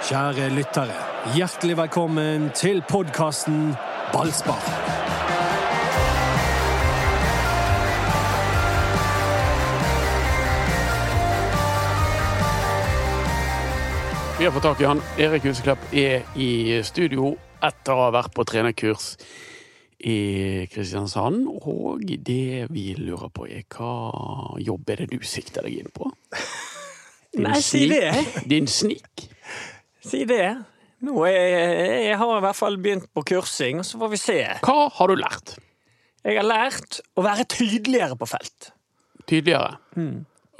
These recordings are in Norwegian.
Kjære lyttere, hjertelig velkommen til podkasten Ballspar. Vi har fått tak i han. Erik Huseklepp er i studio etter å ha vært på trenerkurs i Kristiansand. Og det vi lurer på, er hva jobb er det du sikter deg inn på? Din Nei, si det. Din snik. Si det. Nå er jeg, jeg har i hvert fall begynt på kursing, og så får vi se. Hva har du lært? Jeg har lært å være tydeligere på felt. Tydeligere.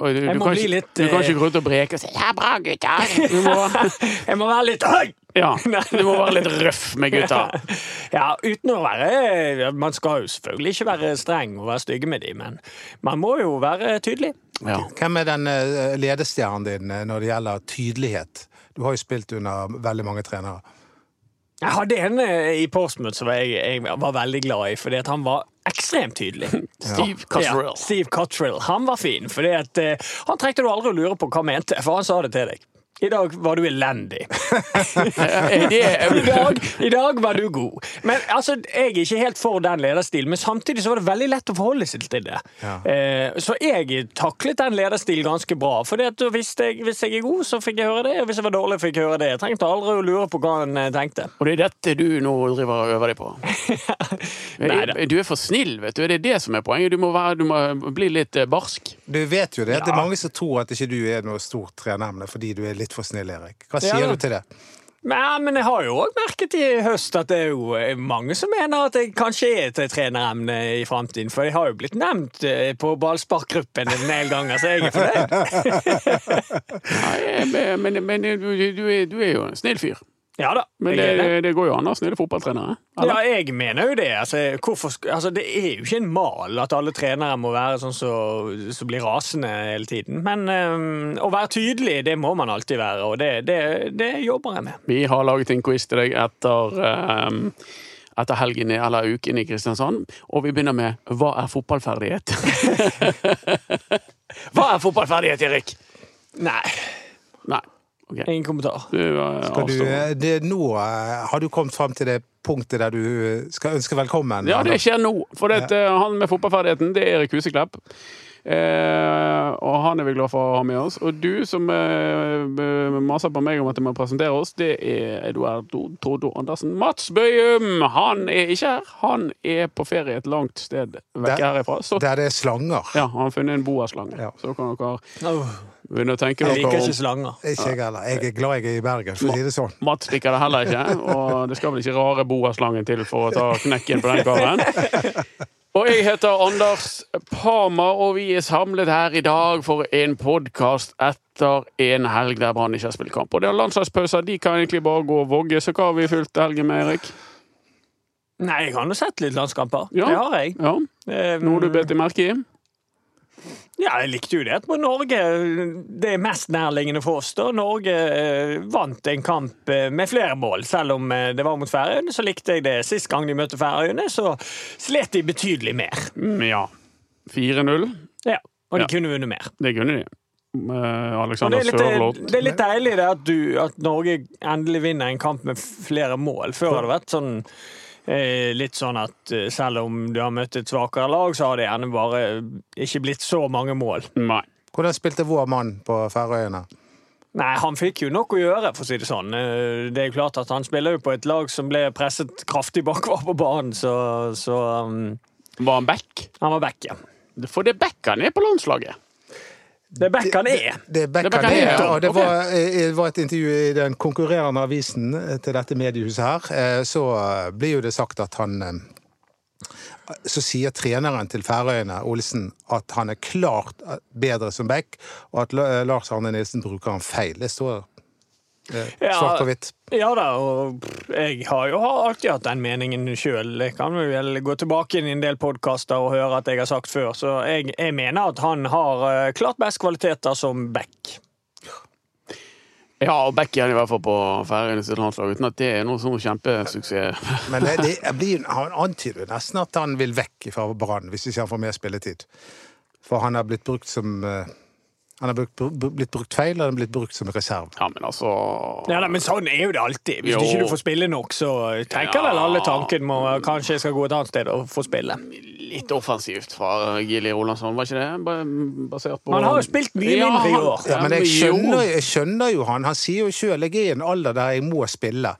Og du, du, kan bli ikke, litt, du kan eh, ikke gå ut og breke og si 'ja, bra, gutter'. Må, Jeg må være litt høy! ja, du må være litt røff med gutta. Ja, uten å være Man skal jo selvfølgelig ikke være streng og være stygge med dem, men man må jo være tydelig. Ja. Hvem er den eh, ledestjernen din eh, når det gjelder tydelighet? Du har jo spilt under veldig mange trenere. Jeg hadde en eh, i Portsmouth som jeg, jeg var veldig glad i, fordi at han var ekstremt tydelig. Steve Cottrell. Ja, Steve Cottrell. Han var fin, fordi at eh, han trengte du aldri å lure på hva han mente, for han sa det til deg. I dag var du elendig. Det, I dag, I dag var du god. Men altså, Jeg er ikke helt for den lederstilen, men samtidig så var det veldig lett å forholde seg til det. Ja. Eh, så jeg taklet den lederstilen ganske bra. For hvis hvis jeg er god, så fikk jeg høre det, og hvis jeg var dårlig, fikk jeg høre det. Jeg trengte aldri å lure på hva han eh, tenkte. Og det er dette du nå driver og øver deg på? Nei, Du er for snill, vet du. Det er det som er poenget. Du må, være, du må bli litt eh, barsk. Du vet jo det, Ja. det er mange som tror at ikke du er noe stort treneremne fordi du er litt for snill, Erik. Hva sier ja. du til det? Nei, men jeg har jo òg merket i høst at det er jo eh, mange som mener at jeg kanskje er et treneremne i framtiden. For jeg har jo blitt nevnt eh, på ballsparkgruppen en del ganger, så jeg er fornøyd. Nei, men, men, men du, du, er, du er jo en snill fyr. Ja da. Men det, det. det går jo an å ha snille fotballtrenere. Ja, jeg mener jo det. Altså, hvorfor, altså, det er jo ikke en mal at alle trenere må være sånn som så blir rasende hele tiden. Men um, å være tydelig, det må man alltid være, og det, det, det jobber jeg med. Vi har laget en quiz til deg etter, um etter helgen eller uken i Kristiansand, og vi begynner med Hva er fotballferdighet? Hva er fotballferdighet, Erik? Nei, Nei. Ok. ingen kommentar. Du, du, eh, det er nå eh, Har du kommet fram til det punktet der du eh, skal ønske velkommen? Ja, det skjer nå. For det, han med fotballferdigheten, det er Erik Huseklepp. Eh, og han er vi glad for å ha med oss. Og du som eh, maser på meg om at jeg må presentere oss, det er Eduardo Todo Andersen. Mats Bøyum! Han er ikke her. Han er på ferie et langt sted vekk Der- herifra. Så Der det er slanger. ja, han har funnet en boaslange. Ja. Så kan dere begynne å tenke jeg liker ikke slanger. Ikke jeg heller. Jeg er glad jeg er i Bergen, for å si det sånn. Mats liker det heller ikke, og det skal vel ikke rare boaslangen til for å ta knekken på den karen. Og jeg heter Anders Parma, og vi er samlet her i dag for en podkast etter en helg der Brann ikke har spilt kamp. Og det er landslagspauser, de kan egentlig bare gå og vogge, så hva har vi fulgt helgen med, Erik? Nei, jeg har nå sett litt landskamper. Ja. Det har jeg. Ja, Eh, Noe du bet deg merke i? Ja, jeg likte jo det at Norge Det er mest nærliggende for oss. da. Norge eh, vant en kamp eh, med flere mål. Selv om eh, det var mot Færøyene, så likte jeg det. Sist gang de møtte Færøyene, så slet de betydelig mer. Mm, Ja. 4-0. Ja, Og de Ja. kunne vunnet mer. Det kunne de. Alexander er Sørloth. det er litt deilig at, du, at Norge endelig vinner en kamp med flere mål. Før har det vært sånn litt sånn at eh, selv om du har møtt et svakere lag, så har det gjerne bare ikke blitt så mange mål. Nei. Hvordan spilte vår mann på Færøyene? Nei, han fikk jo nok å gjøre, for å si det sånn. Eh, Det er jo klart at han spiller jo på et lag som ble presset kraftig bakover på banen, så, så um, Var han back? han var back, ja. For det er back han er på landslaget. Det er back han er. Det det, Det Beckham, er, ja. og det var, eh, det var et intervju i den konkurrerende avisen eh, til dette mediehuset her. eh, Så eh, blir jo det sagt at han eh, Så sier treneren til Færøyene, Olsen, at han er klart eh, bedre som back, og at Lars Arne Nilsen bruker han feil. Det står eh. Svart på hvitt. Ja da, og jeg har jo alltid hatt den meningen sjøl. Jeg kan vel gå tilbake inn i en del podkaster og høre at jeg har sagt før, så jeg, jeg mener at han har eh, klart best kvaliteter som back. Ja, og back han i hvert fall på Færøyene sitt landslag, uten at det er noe sånn kjempesuksess. Men det, det blir, han antyder nesten at han vil vekk fra Brann hvis ikke han får mer spilletid. For han har blitt brukt som Han har blitt brukt feil, og den har blitt brukt som reserve. Ja, men altså Ja, men sånn er jo det alltid. Hvis Jo. ikke du får spille nok, så tenker Ja. vel alle tanken må kanskje jeg skal gå et annet sted og få spille. Litt offensivt fra Gilly Rolandsson, var ikke det? Basert på Han har jo spilt mye mindre i år. Ja, men jeg skjønner, jeg skjønner jo han. Han sier jo sjøl jeg er i en alder der jeg må spille.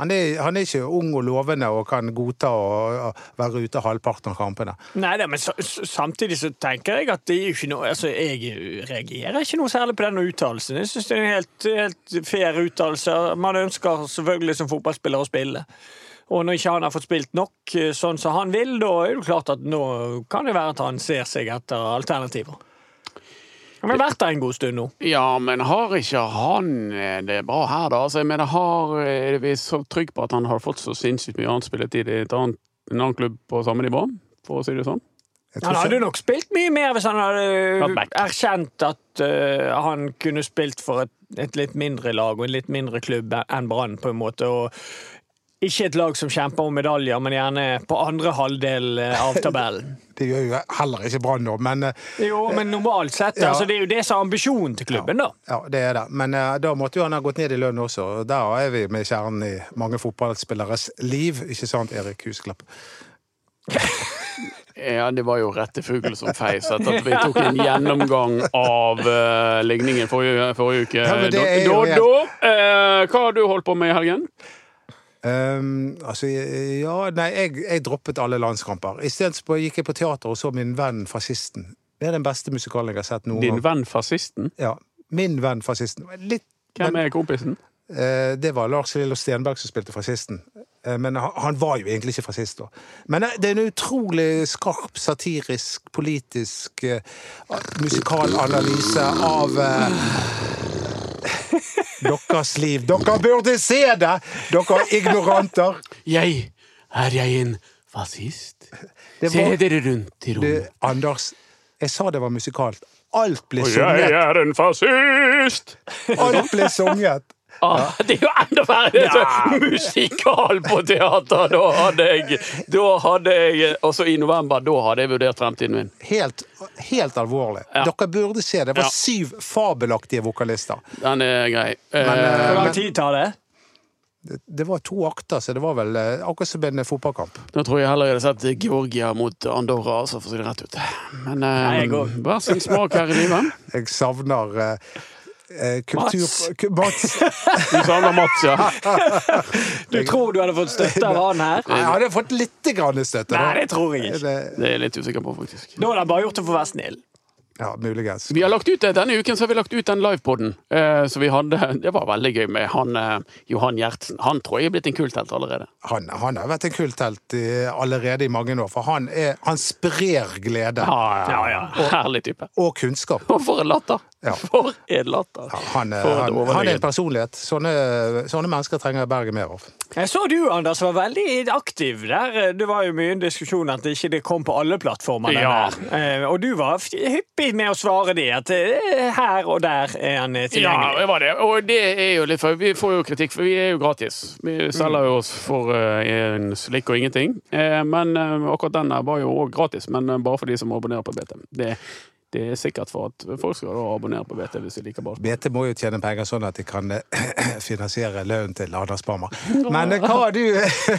Han er, han er ikke ung og lovende og kan godta å, være ute halvparten av kampene. Nei, men så, samtidig så tenker jeg at det er ikke noe Altså, jeg reagerer ikke noe særlig på denne uttalelsen. Jeg syns det er en helt, helt fair uttalelse. Man ønsker selvfølgelig som fotballspiller å spille. Og når ikke han har fått spilt nok eh, sånn som han vil, da er det klart at nå kan det være at han ser seg etter alternativer. Han har vært der en god stund nå. Ja, men har ikke han eh, det bra her, da? Altså, jeg mener, har, er vi så trygge på at han har fått så sinnssykt mye annet spilletid i et annet, en annen klubb på samme nivå, for å si det sånn? Han hadde nok spilt mye mer hvis han hadde erkjent at uh, han kunne spilt for et, et litt mindre lag og en litt mindre klubb enn Brann, på en måte. og ikke et lag som kjemper om medaljer, men gjerne på andre halvdel eh, av tabellen. det gjør jo heller ikke Brann nå, men eh, Jo, men normalt sett. Ja. Altså, det er jo det som er ambisjonen til klubben, da. ja, det er det. Men uh, da måtte jo han ha gått ned i lønn også. og Der er vi med kjernen i mange fotballspilleres liv, ikke sant, Erik Husklapp? Ja, det var jo rette fugl som feis etter at vi tok en gjennomgang av uh, ligningen forrige, forrige uke. Ja, jo da, da, uh, hva har du holdt på med i helgen? Um, altså, ja, nei, jeg, jeg droppet alle landskamper. Isteden gikk jeg på teater og så Min venn fascisten. Det er den beste musikalen jeg har sett noen Din gang. venn fascisten? Ja, Min venn fascisten. Litt, Hvem men, er kompisen? Uh, det var Lars Lillo Stenberg som spilte fascisten. Uh, men han, han var jo egentlig ikke fascist da. Men uh, det er en utrolig skarp, satirisk, politisk musikalanalyse av deres liv. Dere burde se det! Dere ignoranter! Jeg, er jeg en fascist? Var, Se dere rundt i rommet. Anders, jeg sa det var musikalt. Alt ble Og jeg er en fascist! Alt ble sunget. Ah, det er jo enda verre! Er musikal på teater! Da hadde jeg, da hadde jeg Også i november, da hadde jeg vurdert fremtiden min. Helt, helt alvorlig. Ja. Dere burde se det. Det var Ja. syv fabelaktige vokalister. Den er grei. Men, Eh, eh, Hvor lang tid tar det? Det, var to akter, så det var vel eh, akkurat som en fotballkamp. Da tror jeg heller jeg hadde sett Georgia mot Andorra, altså, for å si det rett ut. Men eh, hver sin smak her i livet. Jeg savner eh, kultur... Mats. Du sa han savner Mats, ja. Du tror du hadde fått støtte av han her? Jeg hadde fått litt grann støtte. Nei, det tror jeg ikke. Det, Det er jeg litt usikker på, faktisk. Da hadde han bare gjort det for å være snill. Ja, muligens. Vi har lagt ut det, Denne uken så har vi lagt ut den livepoden eh, som vi hadde. Det var veldig gøy med han eh, Johan Gjertsen. Han tror jeg er blitt en kulthelt allerede. Han, han har vært en kulthelt allerede i mange år, for han, er, han sprer glede Ja, ja. Herlig type. og kunnskap. Og for en latter! Ja. For en latter! Ja, han, For han, han er en personlighet. Sånne, sånne mennesker trenger Bergen mer av. Jeg så du, Anders, var veldig aktiv der. Det var jo mye en diskusjon at det ikke kom på alle plattformer. Ja. Eh, Og du var f- hyppig med å svare de at eh, her og der er han tilgjengelig. Ja, det var det. Og det er jo litt for Vi får jo kritikk, for vi er jo gratis. Vi selger jo oss for eh, en slikk og ingenting. Eh, Men eh, akkurat den var jo òg gratis, men eh, bare for de som abonnerer på BT. Det, det er sikkert for at folk skal da abonnere på BT hvis de liker ballsport. BT må jo tjene penger sånn at de kan eh, finansiere lønnen til Anders Barmer. Men eh, hva har du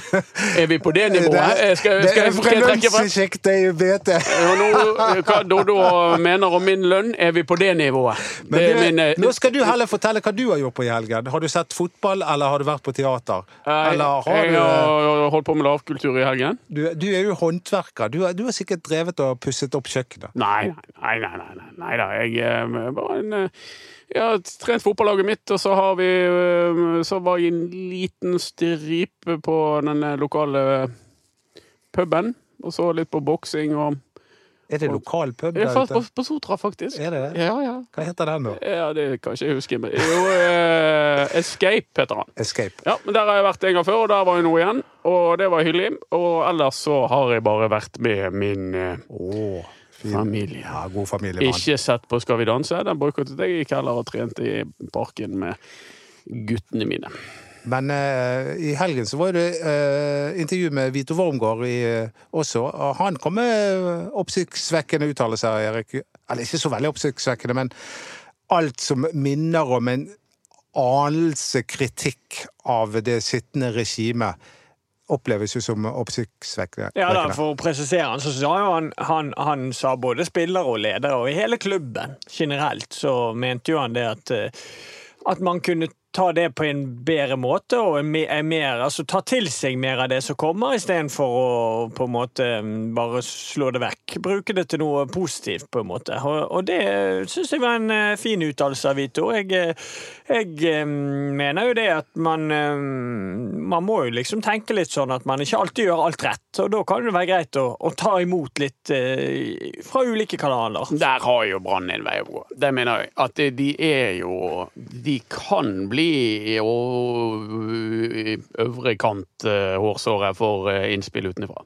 Er vi på det Det nivået? er, Eh, Skal, det skal, er trekke frem? lønnssjiktet i BT. Hva Dodo mener om min lønn, er vi på det nivået. Det er du, min, nå skal du heller fortelle hva du har gjort på i helgen. Har du sett fotball, eller har du vært på teater? Eller har jeg du har holdt på med lavkultur i helgen. Du, du er jo håndverker. Du, har- du har sikkert drevet og pusset opp kjøkkenet. Nei, nei, nei. nei, nei, nei da. Jeg eh, var en eh, Jeg har trent fotballaget mitt, og så har vi eh, Så var jeg en liten stripe på den eh, lokale puben. Og så litt på boksing og Er det lokal pub der ute? på, på Sotra, faktisk. Er det det? Ja, ja. Hva heter den, da? Ja, det kan ikke jeg huske. Men jo, eh, Escape heter han. Escape. Ja, men Der har jeg vært en gang før, og der var jeg nå igjen. Og det var hyggelig. Og ellers så har jeg bare vært med min eh, fin. Familie. Ja, god familiemann. Ikke sett på Skal vi danse. Den boikottet jeg. Jeg gikk heller og trente i parken med guttene mine. Men uh, i helgen så var det uh, intervju med Vito Wormgård i, uh, også. Og han kom med oppsiktsvekkende uttalelser, Erik. Eller ikke så veldig oppsiktsvekkende, men alt som minner om en anelse kritikk av det sittende regimet, oppleves jo som oppsiktsvekkende. Ja da, For å presisere han, så sa jo han, han Han sa både spillere og ledere, og i hele klubben generelt så mente jo han det at eh, at man kunne ta det på en bedre måte og mer, altså ta til seg mer av det som kommer, istedenfor å på en måte bare slå det vekk. Bruke det til noe positivt, på en måte. Og, og det syns jeg var en eh, fin uttalelse av Vito. Jeg, eh, jeg eh, mener jo det at man Man må jo liksom tenke litt sånn at man ikke alltid gjør alt rett, og da kan det være greit å, å ta imot litt eh, fra ulike kanaler. Der har jo Brann en vei å gå. Det mener jeg. At de er jo De kan bli i å- i øvre kant eh, hårsåret for eh, innspill utenfra.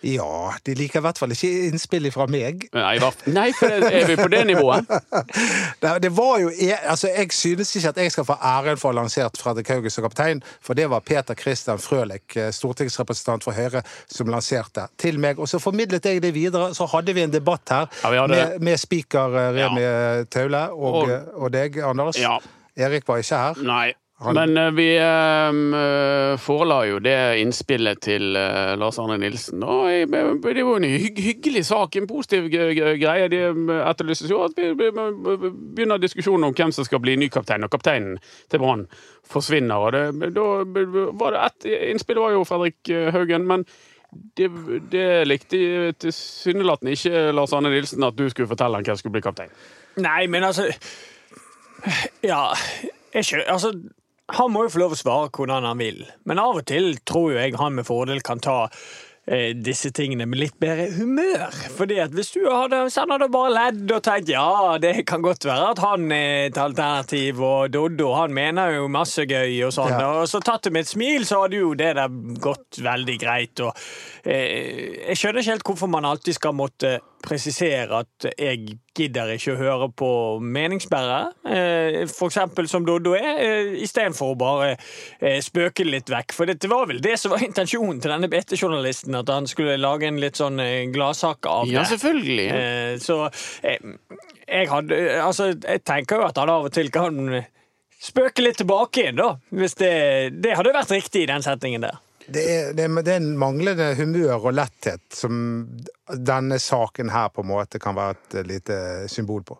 Ja, de liker i hvert fall ikke innspill fra meg. Nei, nei, for er vi på det nivået? Det, det var jo, altså jeg synes ikke at jeg skal få æren for å ha lansert Fredrik Hauge som kaptein, for det var Peter Christian Frølich, eh, stortingsrepresentant for Høyre, som lanserte til meg. Og så formidlet jeg det videre. Så hadde vi en debatt her Ja, hadde med, med speaker Remi ja. Taule og, Og- og deg, Anders. Ja. Erik var ikke her. Nei. Han- Men eh, vi eh, forela jo det innspillet til Lars Arne Nilsen. Og jeg, det var jo en hygg, hyggelig sak, en positiv greie. Det eh, etterlyses jo at vi begynner diskusjonen om hvem som skal bli ny kaptein, og kapteinen til Brann forsvinner. Og det, da var det ett innspill var jo Fredrik Haugen, men det, det likte tilsynelatende ikke Lars Arne Nilsen at du skulle fortelle han hvem som skulle bli kaptein. Nei, men altså Ja, jeg skjø- altså Han må jo få lov å svare hvordan han vil, men av og til tror jo jeg han med fordel kan ta eh, disse tingene med litt bedre humør. Fordi at hvis du hadde, han hadde bare ledd og tenkt ja, det kan godt være at han er et alternativ, og Doddo han mener jo masse gøy og sånn, Ja. og så tatt det med et smil, så hadde jo det der gått veldig greit. Og, eh, jeg skjønner ikke helt hvorfor man alltid skal måtte presisere at jeg gidder ikke å høre på meningsbærere, eh, for eksempel som Doddo er, eh, istedenfor å bare eh, spøke litt vekk. For det var vel det som var intensjonen til denne BT-journalisten, at han skulle lage en litt sånn gladsak av det. Ja, selvfølgelig. Så jeg hadde Altså, jeg tenker jo at han av og til kan spøke litt tilbake igjen, da. Hvis det, det hadde vært riktig i den setningen der. Det er, det, er, det er en manglende humør og letthet som denne saken her på en måte kan være et lite symbol på.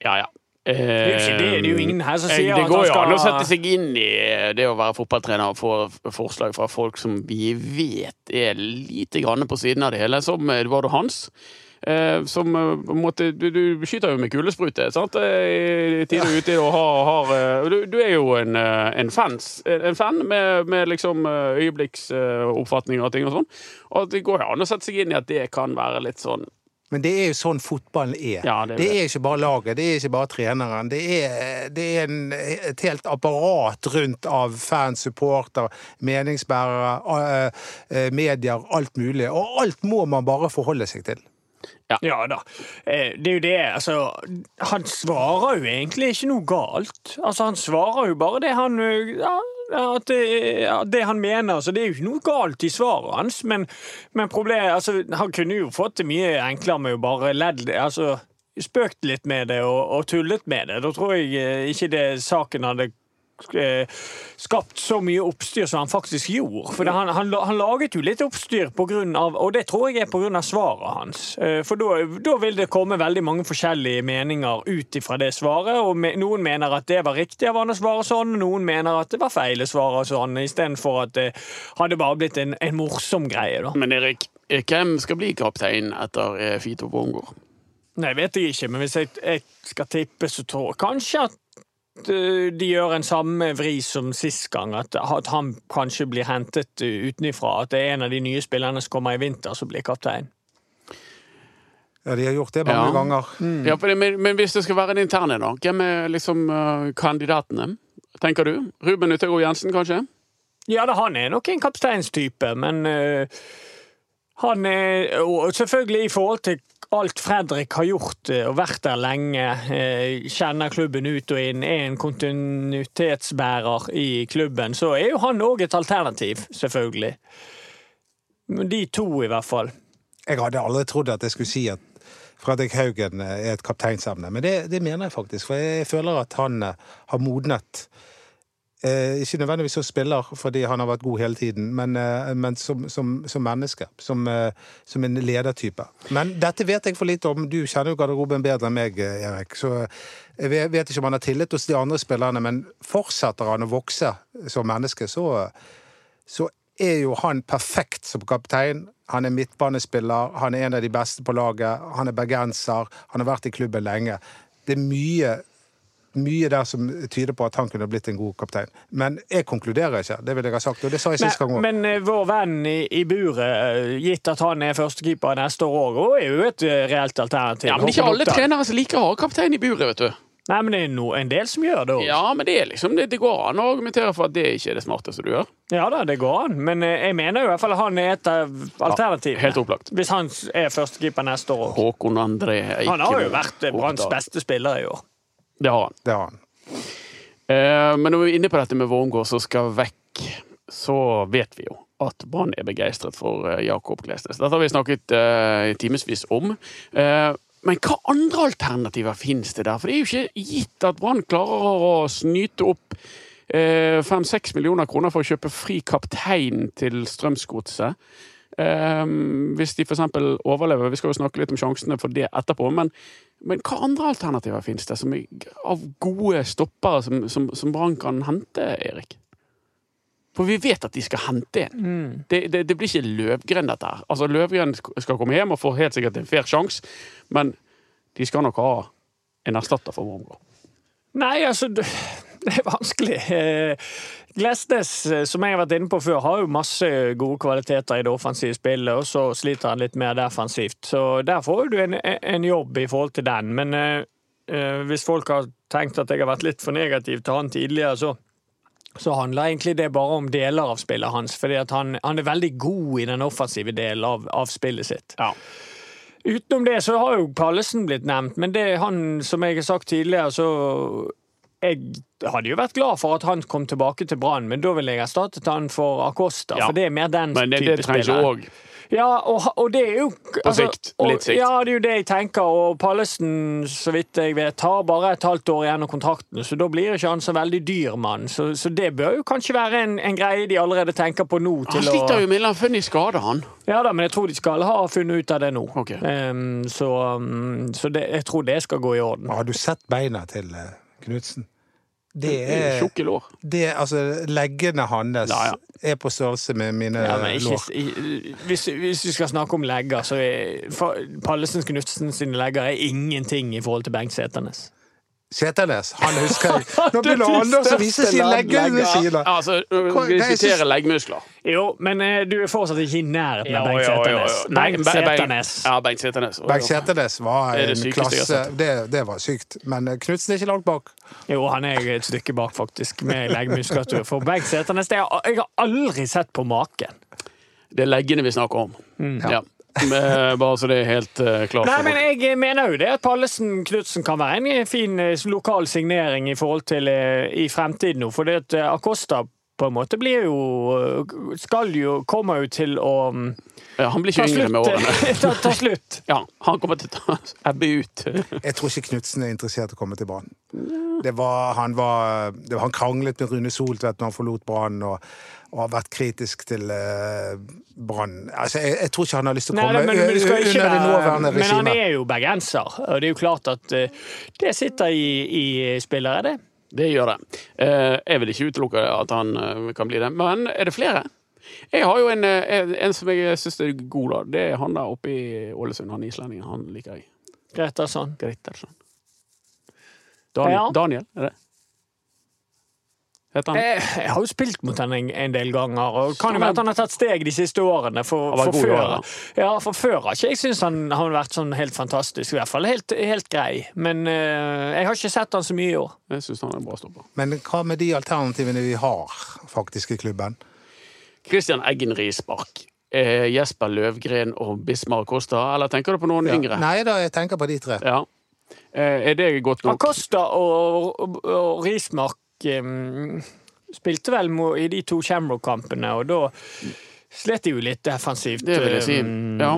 Ja, ja. er ikke det, det er jo ingen her som Eh, sier det at går jo an å sette seg inn i det å være fotballtrener og få forslag fra folk som vi vet er lite grann på siden av det hele, som Eduardo Hans. Eh, som eh, på en måte Du, du skyter jo med kulesprute sant? Eh, i tide og ute og har, har du, du er jo en, en, fans, en fan med, med liksom øyeblikksoppfatninger og ting og sånn. Og det går jo an å sette seg inn i at det kan være litt sånn Men det er jo sånn fotballen er. Ja, det er det det. er ikke bare laget, det er ikke bare treneren. Det er, det er en, et helt apparat rundt av fans, supporter, meningsbærere, medier, alt mulig. Og alt må man bare forholde seg til. Ja da. Eh, Det er jo det, altså Han svarer jo egentlig ikke noe galt. Altså, han svarer jo bare det han eh, ja, at det, ja, det han mener. Så det er jo ikke noe galt i svaret hans, men, men problemet altså, Han kunne jo fått det mye enklere med å bare ledd altså, spøkt litt med det og, og tullet med det. Da tror jeg eh, ikke det saken hadde skapt så mye oppstyr som han faktisk gjorde. For han, han, han laget jo litt oppstyr på grunn av, og det tror jeg er av svaret hans. Eh, For da, vil det komme veldig mange forskjellige meninger ut ifra det svaret, og me, noen mener at det var riktig av han å svare sånn, noen mener at det var feil å svare sånn, istedenfor at det hadde bare blitt en, en morsom greie, da. Men Erik, eh, hvem skal bli kaptein etter eh, Fito Bongo? Nei, vet jeg ikke, men hvis jeg, jeg skal tippe, så tror jeg kanskje at eh, de gjør en samme vri som sist gang. At, at han kanskje blir hentet utenfra? utenifra. At det er en av de nye spillerne som kommer i vinter, som blir kaptein. Ja, de har gjort det mange Ja. ganger. Ja, det, men, men hvis det skal være en interne, da? Hvem er liksom uh, kandidatene? Tenker du? Ruben Utøgo Jensen, kanskje? Ja, da, han er nok en kapteinstype, men eh, han er Og selvfølgelig i forhold til alt Fredrik har gjort eh, og vært der lenge, eh, kjenner klubben ut og inn, er en kontinuitetsbærer i klubben, så er jo han òg et alternativ, selvfølgelig. De to, i hvert fall. Jeg hadde aldri trodd at jeg skulle si at Fredrik Haugen eh, er et kapteinsemne. Men det, det mener jeg faktisk, for jeg føler at han har modnet. Eh, ikke nødvendigvis som spiller, fordi han har vært god hele tiden, men, eh, men som, som, som, menneske. Som, eh, som, en ledertype. Men dette vet jeg for lite om. Du kjenner jo garderoben bedre enn meg, eh, Erik. Så jeg vet, vet ikke om han har tillit hos de andre spillerne, men fortsetter han å vokse som menneske, så, så er jo han perfekt som kaptein. Han er midtbanespiller, han er en av de beste på laget, han er bergenser, han har vært i klubben lenge. Det er mye mye der som tyder på at han kunne blitt en god kaptein. Men jeg konkluderer ikke, det vil jeg ha sagt. Og det sa jeg sist gang òg. Men, men eh, vår venn i, i buret, eh, gitt at han er førstekeeper neste år òg, er jo et eh, reelt alternativ. Ja, men ikke alle trenere som liker å ha kaptein i buret, vet du. Nei, men det er no, en del som gjør det òg. Ja, men det, er liksom, det, det, går an å argumentere for at det ikke er det smarteste du gjør. Ja da, det går an, men jeg mener jo i hvert fall at han er et av alternativene. Ja, helt opplagt. Hvis han er førstekeeper neste år òg. Håkon André Han har jo vært Branns beste spiller i år. Det har han. Det har han. Eh, men når vi er inne på dette med Wormgård som skal vekk, så vet vi jo at Brann er begeistret for eh, Jakob Glesnes. Dette har vi snakket eh, timevis om. Eh, men hva andre alternativer finnes det der? For det er jo ikke gitt at Brann klarer å snyte opp fem-seks millioner kroner for å kjøpe fri kaptein til Strømsgodset. Um, hvis de f.eks. overlever. Vi skal jo snakke litt om sjansene for det etterpå. Men, men hva andre alternativer finnes det som av gode stoppere som, som, som Brann kan hente, Erik? For vi vet at de skal hente en. Mm. Det, det, det, blir ikke Løvgren, dette her. Altså, Løvgren skal komme hjem og få helt sikkert en fair sjanse, men de skal nok ha en erstatter for Wormgård. Nei, altså det er vanskelig. Eh, Glesnes, eh, som jeg har vært inne på før, har jo masse gode kvaliteter i det offensive spillet, og så sliter han litt mer defensivt. Så der får du en, en jobb i forhold til den. Men uh, hvis folk har tenkt at jeg har vært litt for negativ til han tidligere, så, så handler egentlig det bare om deler av spillet hans. fordi han, han, er veldig god i den offensive delen av, av spillet sitt. Ja. Utenom det så har jo Pallesen blitt nevnt, men det han, som jeg har sagt tidligere, så jeg hadde jo vært glad for at han kom tilbake til Brann, men da ville jeg erstattet han for Acosta. Ja. For det er mer den men det, type det spiller. Også. Ja, og, og, det er jo På altså, sikt. Litt sikt. Ja, det er jo det jeg tenker. Og Pallesen, så vidt jeg vet, har bare et halvt år igjen av kontrakten, så da blir ikke han så veldig dyr mann. Så, så, det bør jo kanskje være en, en, greie de allerede tenker på nå. han sliter å... jo med en funnet skade, han. Ja da, men jeg tror de skal ha funnet ut av det nå. Okay. Um, så, um, så det, jeg tror det skal gå i orden. Har du sett beina til uh... Knutsen. Det er Tjukke lår. Det, altså, leggene hans ja, ja. er på størrelse med mine ja, ikke, lår. Hvis, hvis, vi skal snakke om legger, så er Pallesen Knutsen sine legger er ingenting i forhold til Bengt Seternes. Seternes, han husker jeg. Nå begynner Anders å vise sine leggemuskler Ja, Altså, vi siterer leggmuskler. Jo, men uh, du er fortsatt ikke i nærheten av Bengt Seternes. Bengt Seternes. Ja, Bengt Seternes. Bengt Seternes var en klasse det, det, var sykt. Men uh, Knutsen er ikke langt bak. Jo, han er et stykke bak, faktisk, med leggmuskulatur. For Bengt Seternes det har, Jeg har aldri sett på maken. Det er leggene vi snakker om. Mm. Ja. Bare så det er helt uh, klart. Nei, men Jeg mener jo det at Pallesen Knutsen kan være en fin eh, lokal signering i forhold til uh, i fremtiden nå. For det at Acosta på en måte blir jo Skal jo Kommer jo til å um, ja, Han blir ikke yngre med årene. ta, ta, slutt. Ja, han kommer til å ebbe ut. jeg tror ikke Knutsen er interessert i å komme til Brann. Det var, han, var, det var, han kranglet med Rune Soltvedt når han forlot Brann. og og har vært kritisk til uh, Brann. Altså, jeg, jeg, tror ikke han har lyst til å komme Nei, men, men, under det nåværende regimet. Men han er jo bergenser, og det er jo klart at uh, det sitter i, i spillere, det. Det gjør det. Uh, jeg vil ikke utelukke at han kan bli det. Men er det flere? Jeg har jo en, en, en som jeg syns er god, da. Det er han der oppe i Ålesund. Han islendingen. Han liker jeg. Gretarsson. Gretarsson. Daniel, ja. Daniel, er det? Jeg, eh, jeg, har jo spilt mot henne en, en, del ganger, og kan jo være at han har tatt steg de siste årene. For, for før, ja, for før har ikke jeg syns han har vært sånn helt fantastisk. I hvert fall helt, helt grei. Men uh, jeg har ikke sett han så mye i år. Jeg synes han er en bra stopper. Men hva med de alternativene vi har faktisk i klubben? Christian Eggen Rismark. Eh, Jesper Løvgren og Bismar Costa, eller tenker du på noen ja. yngre? Nei da, jeg tenker på de tre. Ja. Eh, er det godt nok? Acosta og, og, og Rismark um, spilte vel i de to Shamrock-kampene, og da slet de jo litt defensivt. Det vil jeg si, ja.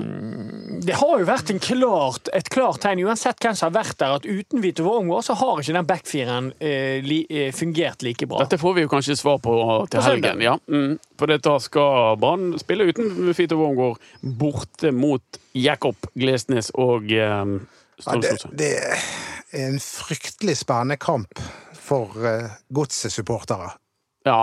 Det har jo vært en klart, et klart tegn, uansett hvem som har vært der, at uten Vito Wormgård så har ikke den backfireren eh, li, eh, fungert like bra. Dette får vi jo kanskje svar på til helgen. Ja. Mm. For da skal Brann spille uten Vito Wormgård borte mot Jakob Glesnes og eh, Ja, det, det er en fryktelig spennende kamp for uh, godsesupportere. Ja.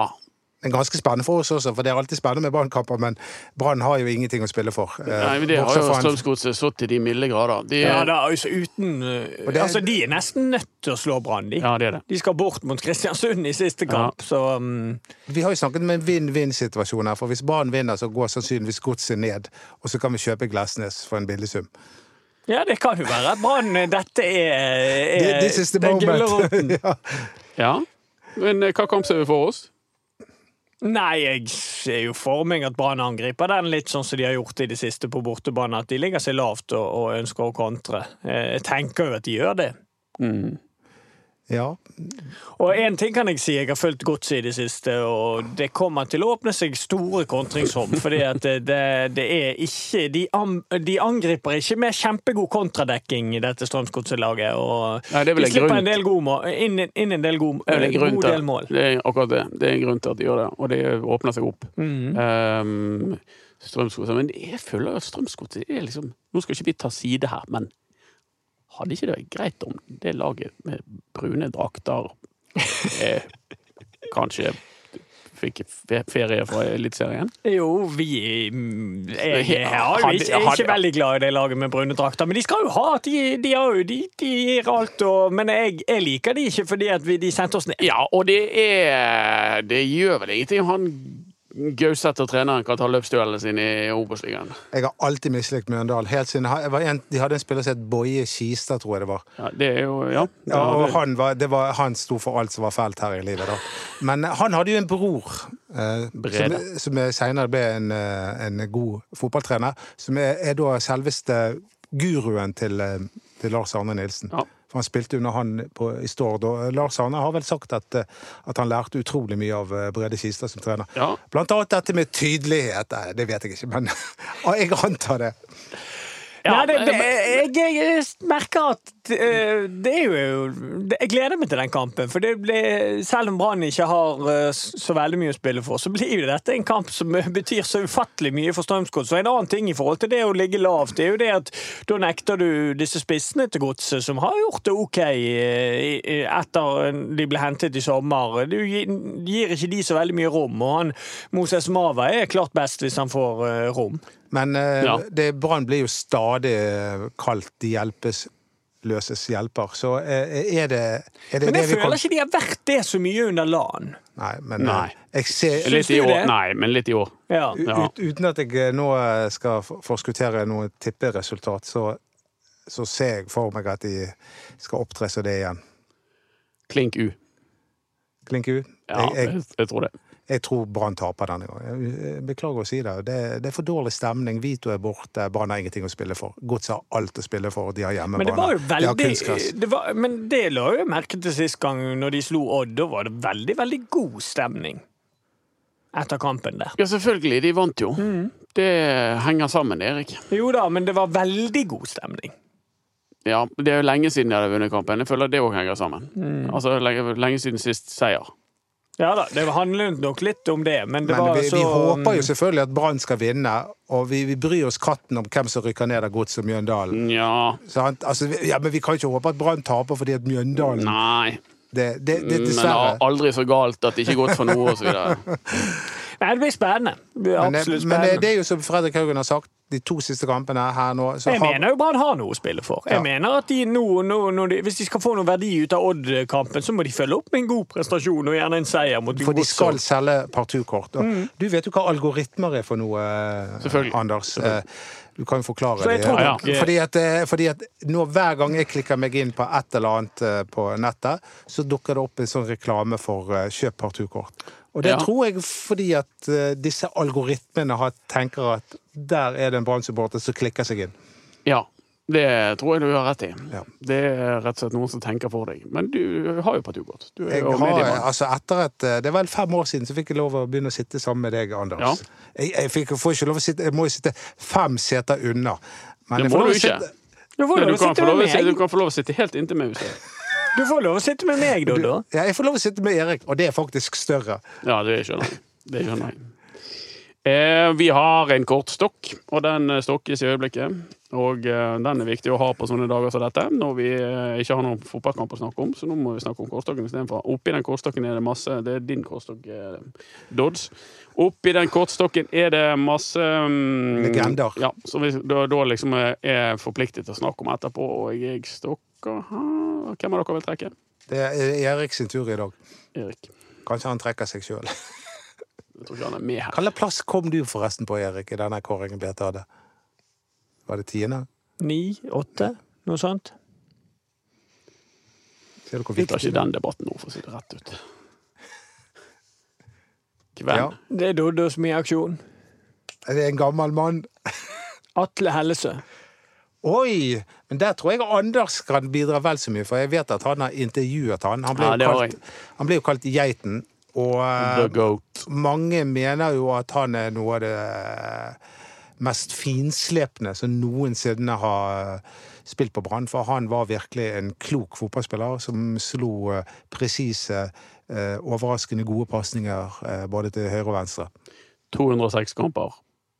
Det er ganske spennende for oss også, for det er alltid spennende med Brannkamper, men Brann har jo ingenting å spille for. Uh, Nei, men det har jo Strømsgodset så til de milde grader. De, er, ja, da, altså uten uh, det er- Altså, de er nesten nødt til å slå Brann, de. det er det. De skal bort mot Kristiansund i siste kamp, så um, Vi har jo snakket med en vinn-vinn-situasjon her, for hvis Brann vinner, så går sannsynligvis godset ned, og så kan vi kjøpe Glesnes for en billig sum. Ja, det kan jo være Brann eh, Dette er, er This is the den moment. ja. Ja. Men eh, hva kamp ser vi for oss? Nei, jeg ser jo for meg at Brann angriper den litt sånn som de har gjort i det siste på bortebane. At de ligger seg lavt og, og ønsker å kontre. Eh, Jeg tenker jo at de gjør det. Mm. Ja. Og én ting kan jeg si, jeg har fulgt godset i det siste, og det kommer til å åpne seg store kontringsrom. fordi at det, det, det er ikke de, am, de angriper ikke med kjempegod kontradekking i dette Strømsgodset-laget. Og Nei, de slipper grunn- en del god mål, inn, inn en del god, Det er god til del mål. Det er akkurat det. Det er en grunn til at de gjør det, og det åpner seg opp. Mm. Um, Strømsgodset. Men jeg føler at Strømsgodset er liksom Nå skal ikke vi ta side her, men hadde ikke det vært greit om det laget med brune drakter eh, kanskje fikk ferie fra Eliteserien? Jo, vi mm, Jeg, jeg, er ikke, ikke veldig glad i det laget med brune drakter. Men de skal jo ha de, de, har jo, de, de gir alt. Og, men jeg, liker de ikke fordi at vi, de sendte oss ned. Ja, og det er Det gjør vel ingenting han Gauseth og treneren kan ta løpsduellene sine i Obos-ligaen. Jeg har alltid mislikt Mjøndalen. Helt siden en, De hadde en spiller som het Boje Skistad, tror jeg det var. Ja, det er jo Ja. Ja, og det- han, var, det var, han sto for alt som var fælt her i livet, da. Men eh, han hadde jo en bror eh, som, som senere ble en, eh, en god fotballtrener. Som er, er da selveste guruen til, eh, til Lars Arne Nilsen. Ja. For han spilte under han på, i Stord. Og Lars Arne har vel sagt at, eh, at han lærte utrolig mye av eh, Brede Kistad som trener. Ja. Blant annet dette med tydelighet. Nei, Det vet jeg ikke, men jeg antar det. Nei, det, det, jeg, jeg merker at eh, det er jo Jeg gleder meg til den kampen. For det ble, selv om Brann ikke har eh, så veldig mye å spille for, så blir jo dette en kamp som betyr så ufattelig mye for Strømsgodt. Så en annen ting i forhold til det å ligge lavt, det er jo det at da nekter du disse spissene til godset, som har gjort det OK eh, etter de ble hentet i sommer. Du gir ikke de så veldig mye rom, og han Moses Mava er klart best hvis han får eh, rom. Men eh, Ja. Brann blir jo stadig eh, kalt de hjelpeløses hjelper. Så eh, er det er det, Men det jeg vi kan- føler ikke de har vært det så mye under LAN. Nei, men Nei. eh, jeg ser Litt i år. det? Nei, men litt i år. Ja. Ja. Ut, uten at jeg eh, nå skal for- forskuttere noe tipperesultat, så, så ser jeg for meg at de skal opptre som det igjen. Klink U. Klink U? Ja, jeg, jeg, jeg tror det. Jeg tror Brann taper denne gangen. Jeg- beklager å si det. det. Det er for dårlig stemning. Vito er borte. Brann har ingenting å spille for. Godset har alt å spille for. De har Men det var jo veldig, De det var, Men det la jeg merke til sist gang når de slo Odd. Da var det veldig, veldig god stemning etter kampen der. Ja, selvfølgelig. De vant jo. Det henger sammen, Erik. Jo da, men det var veldig god stemning. Ja, Det er jo lenge siden de hadde vunnet kampen. Jeg føler det òg henger sammen. Altså lenge, lenge siden sist seier. Ja da, det handlet nok litt om det, men det Men var vi, så vi håper jo selvfølgelig at Brann skal vinne, og vi, vi bryr oss katten om hvem som rykker ned av godset Mjøndalen. Ja. Altså, ja, men vi kan ikke håpe at Brann taper fordi at Mjøndalen Nei. det, det, det, Men det er aldri så galt at det ikke er godt for noe, osv. Nei, det blir spennende. Det blir Men, det, absolutt men det, er jo som Fredrik Haugen har sagt, de to siste kampene her nå så Jeg har- mener jo Brann har noe å spille for. Jeg Ja. mener at de nå, nå nå de, Hvis de skal få noe verdi ut av Odd-kampen, så må de følge opp med en god prestasjon og gjerne en seier mot For de skal selge parturkort. Mm. Du vet jo hva algoritmer er for noe, eh, Selvfølgelig. Anders. Selvfølgelig. Du kan jo forklare det. tror Ja, Fordi at, eh, fordi at nå Hver gang jeg klikker meg inn på et eller annet eh, på nettet, så dukker det opp en sånn reklame for eh, kjøp partukort. Og det Ja. tror jeg fordi at eh, disse algoritmene har, tenker at der er det en Brann-supporter som klikker seg inn. Ja. Det tror jeg du har rett i. Ja. Det er rett og slett noen som tenker for deg. Men du har jo partukort. Du Jeg har, altså etter et, det er vel fem år siden så fikk jeg lov å begynne å sitte sammen med deg, Anders. Ja. Jeg, jeg, fikk, får ikke lov å sitte, jeg må jo sitte fem seter unna. Men Det jeg må får lov du ikke. sitte- Du får Nei, lov Du kan, sitte du kan få lov å sitte helt inntil meg. Du- Du får lov å sitte med meg, Doddo. Ja, jeg får lov å sitte med Erik, og det er faktisk større. Ja, det skjønner jeg. Det skjønner jeg. Eh, vi har en kortstokk, og den eh, stokkes i øyeblikket. Og eh, den er viktig å ha på sånne dager som dette, når vi eh, ikke har noen fotballkamp å snakke om. Så nå må vi snakke om kortstokken istedenfor. Oppi den kortstokken er det masse Det er din kortstokk, eh, Dodds. Oppi den kortstokken er det masse mm, Legender. Ja, som vi da, da liksom er- er forpliktet til å snakke om etterpå. Og jeg stokker her Hvem av dere vil trekke? Det er Erik sin tur i dag. Erik. Kanskje han trekker seg sjøl. Hvilken plass kom du forresten på, Erik, i denne kåringen Bjarte hadde? Var det tiende? Ni? Åtte? Noe sånt? Ser du hvor Vi tar ikke den debatten nå, for å si det rett ut. Hvem? Ja. Det er Doddo som er i aksjon. Er det en gammel mann? Atle Hellesø. Oi! Men der tror jeg Anders kan bidra vel så mye, for jeg vet at han har intervjuet han. Han ble, Ja, jo, kalt, han ble jo kalt Geiten, og The eh, Goat. mange mener jo at han er noe av det mest finslepne som noensinne har eh, spilt på Brann. For han var virkelig en klok fotballspiller som slo eh, presise, eh, overraskende gode pasninger eh, både til høyre og venstre. 206 kamper.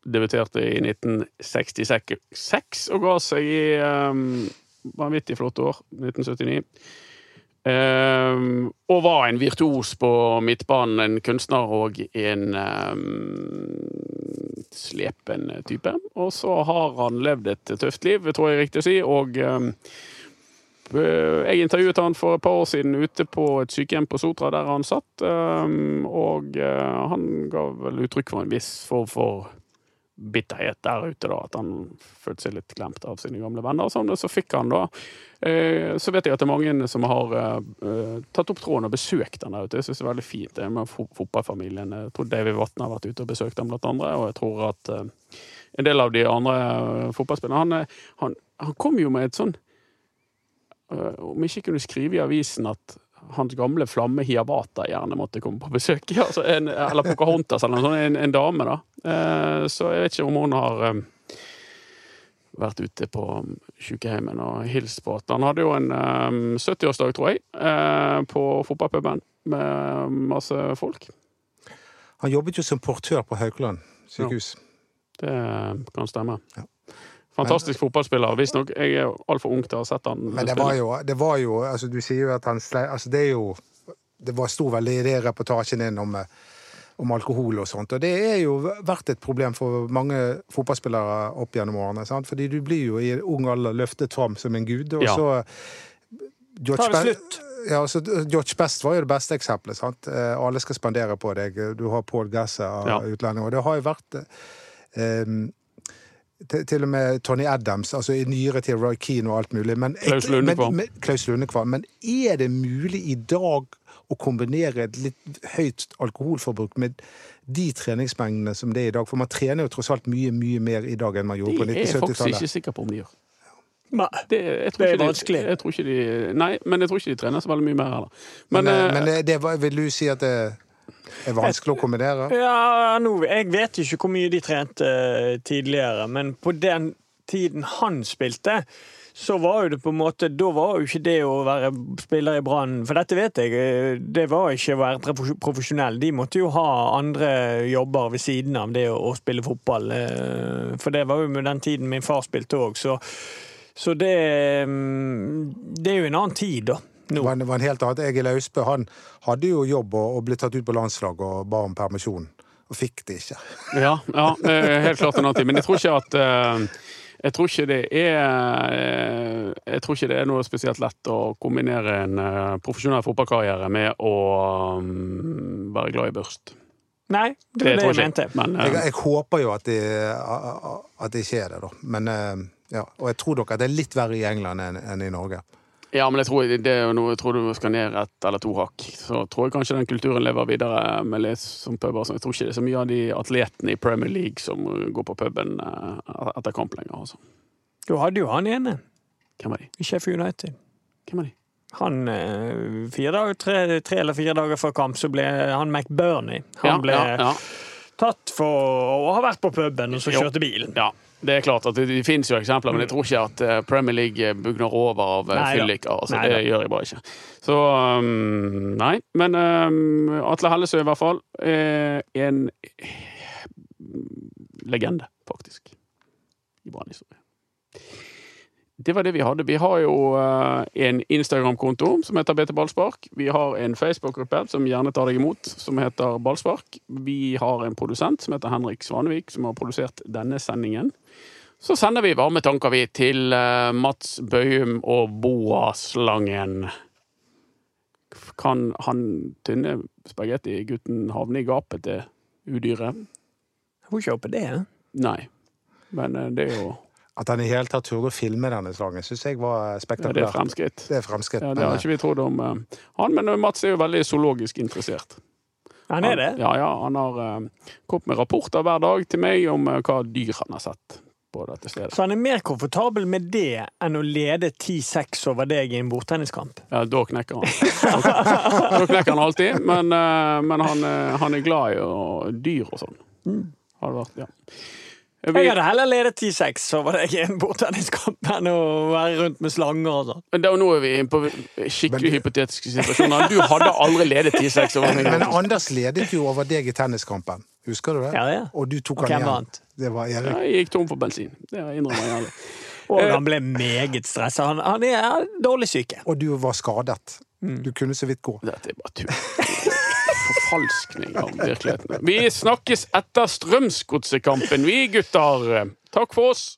Debuterte i 1966 og ga seg i um, vanvittig flotte år. 1979. Um, og var en virtuos på midtbanen, en kunstner og en um, slepen type. Og så har han levd et tøft liv, tror jeg er riktig å si, og um, jeg intervjuet han for et par år siden ute på et sykehjem på Sotra, der han satt. Og uh, han ga vel uttrykk for en viss form for bitterhet der ute, da. At han følte seg litt glemt av sine gamle venner. Sånn, så fikk han da eh, Så vet jeg at det er mange som har eh, tatt opp tråden og besøkt han der ute. Jeg syns det er veldig fint det med fo- fotballfamilien. Jeg tror David Vatne har vært ute og besøkt ham, blant andre. Og jeg tror at eh, en del av de andre eh, fotballspillerne han, han, han kom jo med et sånn eh, Om ikke kunne skrive i avisen at hans gamle flamme Hiawata gjerne måtte komme på besøk. Altså en, eller Pocahontas eller noe sånt. En, en dame, da. Eh, så jeg vet ikke om hun har eh, vært ute på sykehjemmen og hilst på at Han hadde jo en eh, 70-årsdag, tror jeg, eh, på fotballpuben med masse folk. Han jobbet jo som portør på Haukeland sykehus. Det kan stemme. Ja. Fantastisk fotballspiller. Visstnok. Jeg er altfor ung til å ha sett han Men det var jo, det var jo altså Du sier jo at han slei... Altså det er jo Det var sto veldig i det reportasjen din om, eh, om alkohol og sånt. Og det er jo vært et problem for mange fotballspillere opp gjennom årene. Sant? Fordi du blir jo i ung alder løftet fram som en gud, og Ja. så George Ta det slutt. Ja, altså, George Best var jo det beste eksempelet. sant? Eh, Alle skal spandere på deg. Du har Paul Gasse av Ja. utlendinger. Og det har jo vært eh, til, til og med Tony Adams, altså i nyere tid Roy Keane og alt mulig. Men, Klaus Lundekvam. Men, men, Klaus Lundekvam. Men er det mulig i dag å kombinere et litt høyt alkoholforbruk med de treningsmengdene som det er i dag? For man trener jo tross alt mye, mye mer i dag enn man gjorde på 1970-tallet. Det er jeg faktisk ikke sikker på om de gjør. Nei. Det, jeg tror Det er vanskelig. Jeg tror ikke de, nei, men jeg tror ikke de trener så veldig mye mer heller. Men, Men, eh, eh, men det var, vil du si at det er vanskelig å kombinere? Ja, nå, Jeg vet ikke hvor mye de trente eh, tidligere, men på den tiden han spilte, så var jo det på en måte Da var jo ikke det å være spiller i Brann For dette vet jeg, eh, det var ikke å være profesjonell. De måtte jo ha andre jobber ved siden av det å spille fotball. eh, For det var jo med den tiden min far spilte òg, så, så det mm, Det er jo en annen tid, da. Nå. var, en- var en helt annet. Egil Austbø han hadde jo jobb og, og ble tatt ut på landslag og ba om permisjon. Og fikk det ikke. Ja, ja helt klart en annen tid. Men jeg tror ikke at eh, jeg tror ikke det er eh, Jeg tror ikke det er noe spesielt lett å kombinere en eh, profesjonell fotballkarriere med å mm, være glad i børst. Nei, det var det, det jeg mente. Men Jeg, jeg håper jo at det, at det ikke er det, da. Men, ja. Og jeg tror nok at det er litt verre i England enn enn i Norge. Ja, men jeg tror, det er noe, jeg tror du skal ned ett eller to hakk. Så tror jeg kanskje den kulturen lever videre med litt som puber. Jeg tror ikke det er så mye av de atletene i Premier League som går på puben eh, etter kamp lenger. Altså. Du hadde jo han ene Hvem er de? Sheffield United. Hvem er de? Han eh, fire dager, tre, tre eller fire dager før kamp så ble han McBurney. Han Ja, ble ja, ja. tatt for å ha vært på puben og så kjørte bilen. ja. Det er klart at det, det finnes jo eksempler, men jeg tror ikke at eh, Premier League bugner over av eh, fylliker. Altså, Nei det gjør jeg bare ikke. Så um, nei. Men um, Atle Hellesø i hvert fall er en legende, faktisk, i Brann-historie. Det var det vi hadde. Vi har jo eh, en Instagram-konto som heter BT Ballspark. Vi har en Facebook-gruppe som gjerne tar deg imot, som heter Ballspark. Vi har en produsent som heter Henrik Svanevik, som har produsert denne sendingen. Så sender vi varme tanker vi til eh, Mats Bøyum og Boa-slangen. Kan han tynne spagettigutten havne i gapet til udyret? Jeg får ikke håpe det. Nei. Men eh, det er jo At han i hele tatt turde å filme denne slangen, syns jeg var ja, det er spektakulært. fremskritt. Det er fremskritt. Ja, det har ikke vi trodd om eh, han, men eh, Mats er jo veldig zoologisk interessert. Han er det. Ja, ja, han har uh, kommet med rapporter hver dag til meg om eh, hva dyr han har sett på dette stedet. Så han er mer komfortabel med det enn å lede 10-6 over deg i en bordtenniskamp. Ja, da knekker han. da knekker han alltid, men, eh, men han, eh, han er glad i dyr og sånn. Har det vært, ja. Vi, Jeg hadde heller ledet 10-6 over deg i en bordtenniskamp enn å være rundt med slanger og sånn. Men da, nå er vi inne på skikkelig hypotetiske situasjoner. Du hadde aldri ledet 10-6 over meg. men Anders ledet jo over deg i tenniskampen. Husker du det? Ja, ja. Og du tok Og han igjen. vant? Det var Ja, jeg gikk tom for bensin. Det innrømmer jeg ærlig. Og han ble meget stressa. Han, han er dårlig syke. Og du var skadet. Du kunne så vidt gå. Dette er bare tull. Forfalskning av virkeligheten. Vi snakkes etter Strømsgodsekampen, vi gutter. Takk for oss.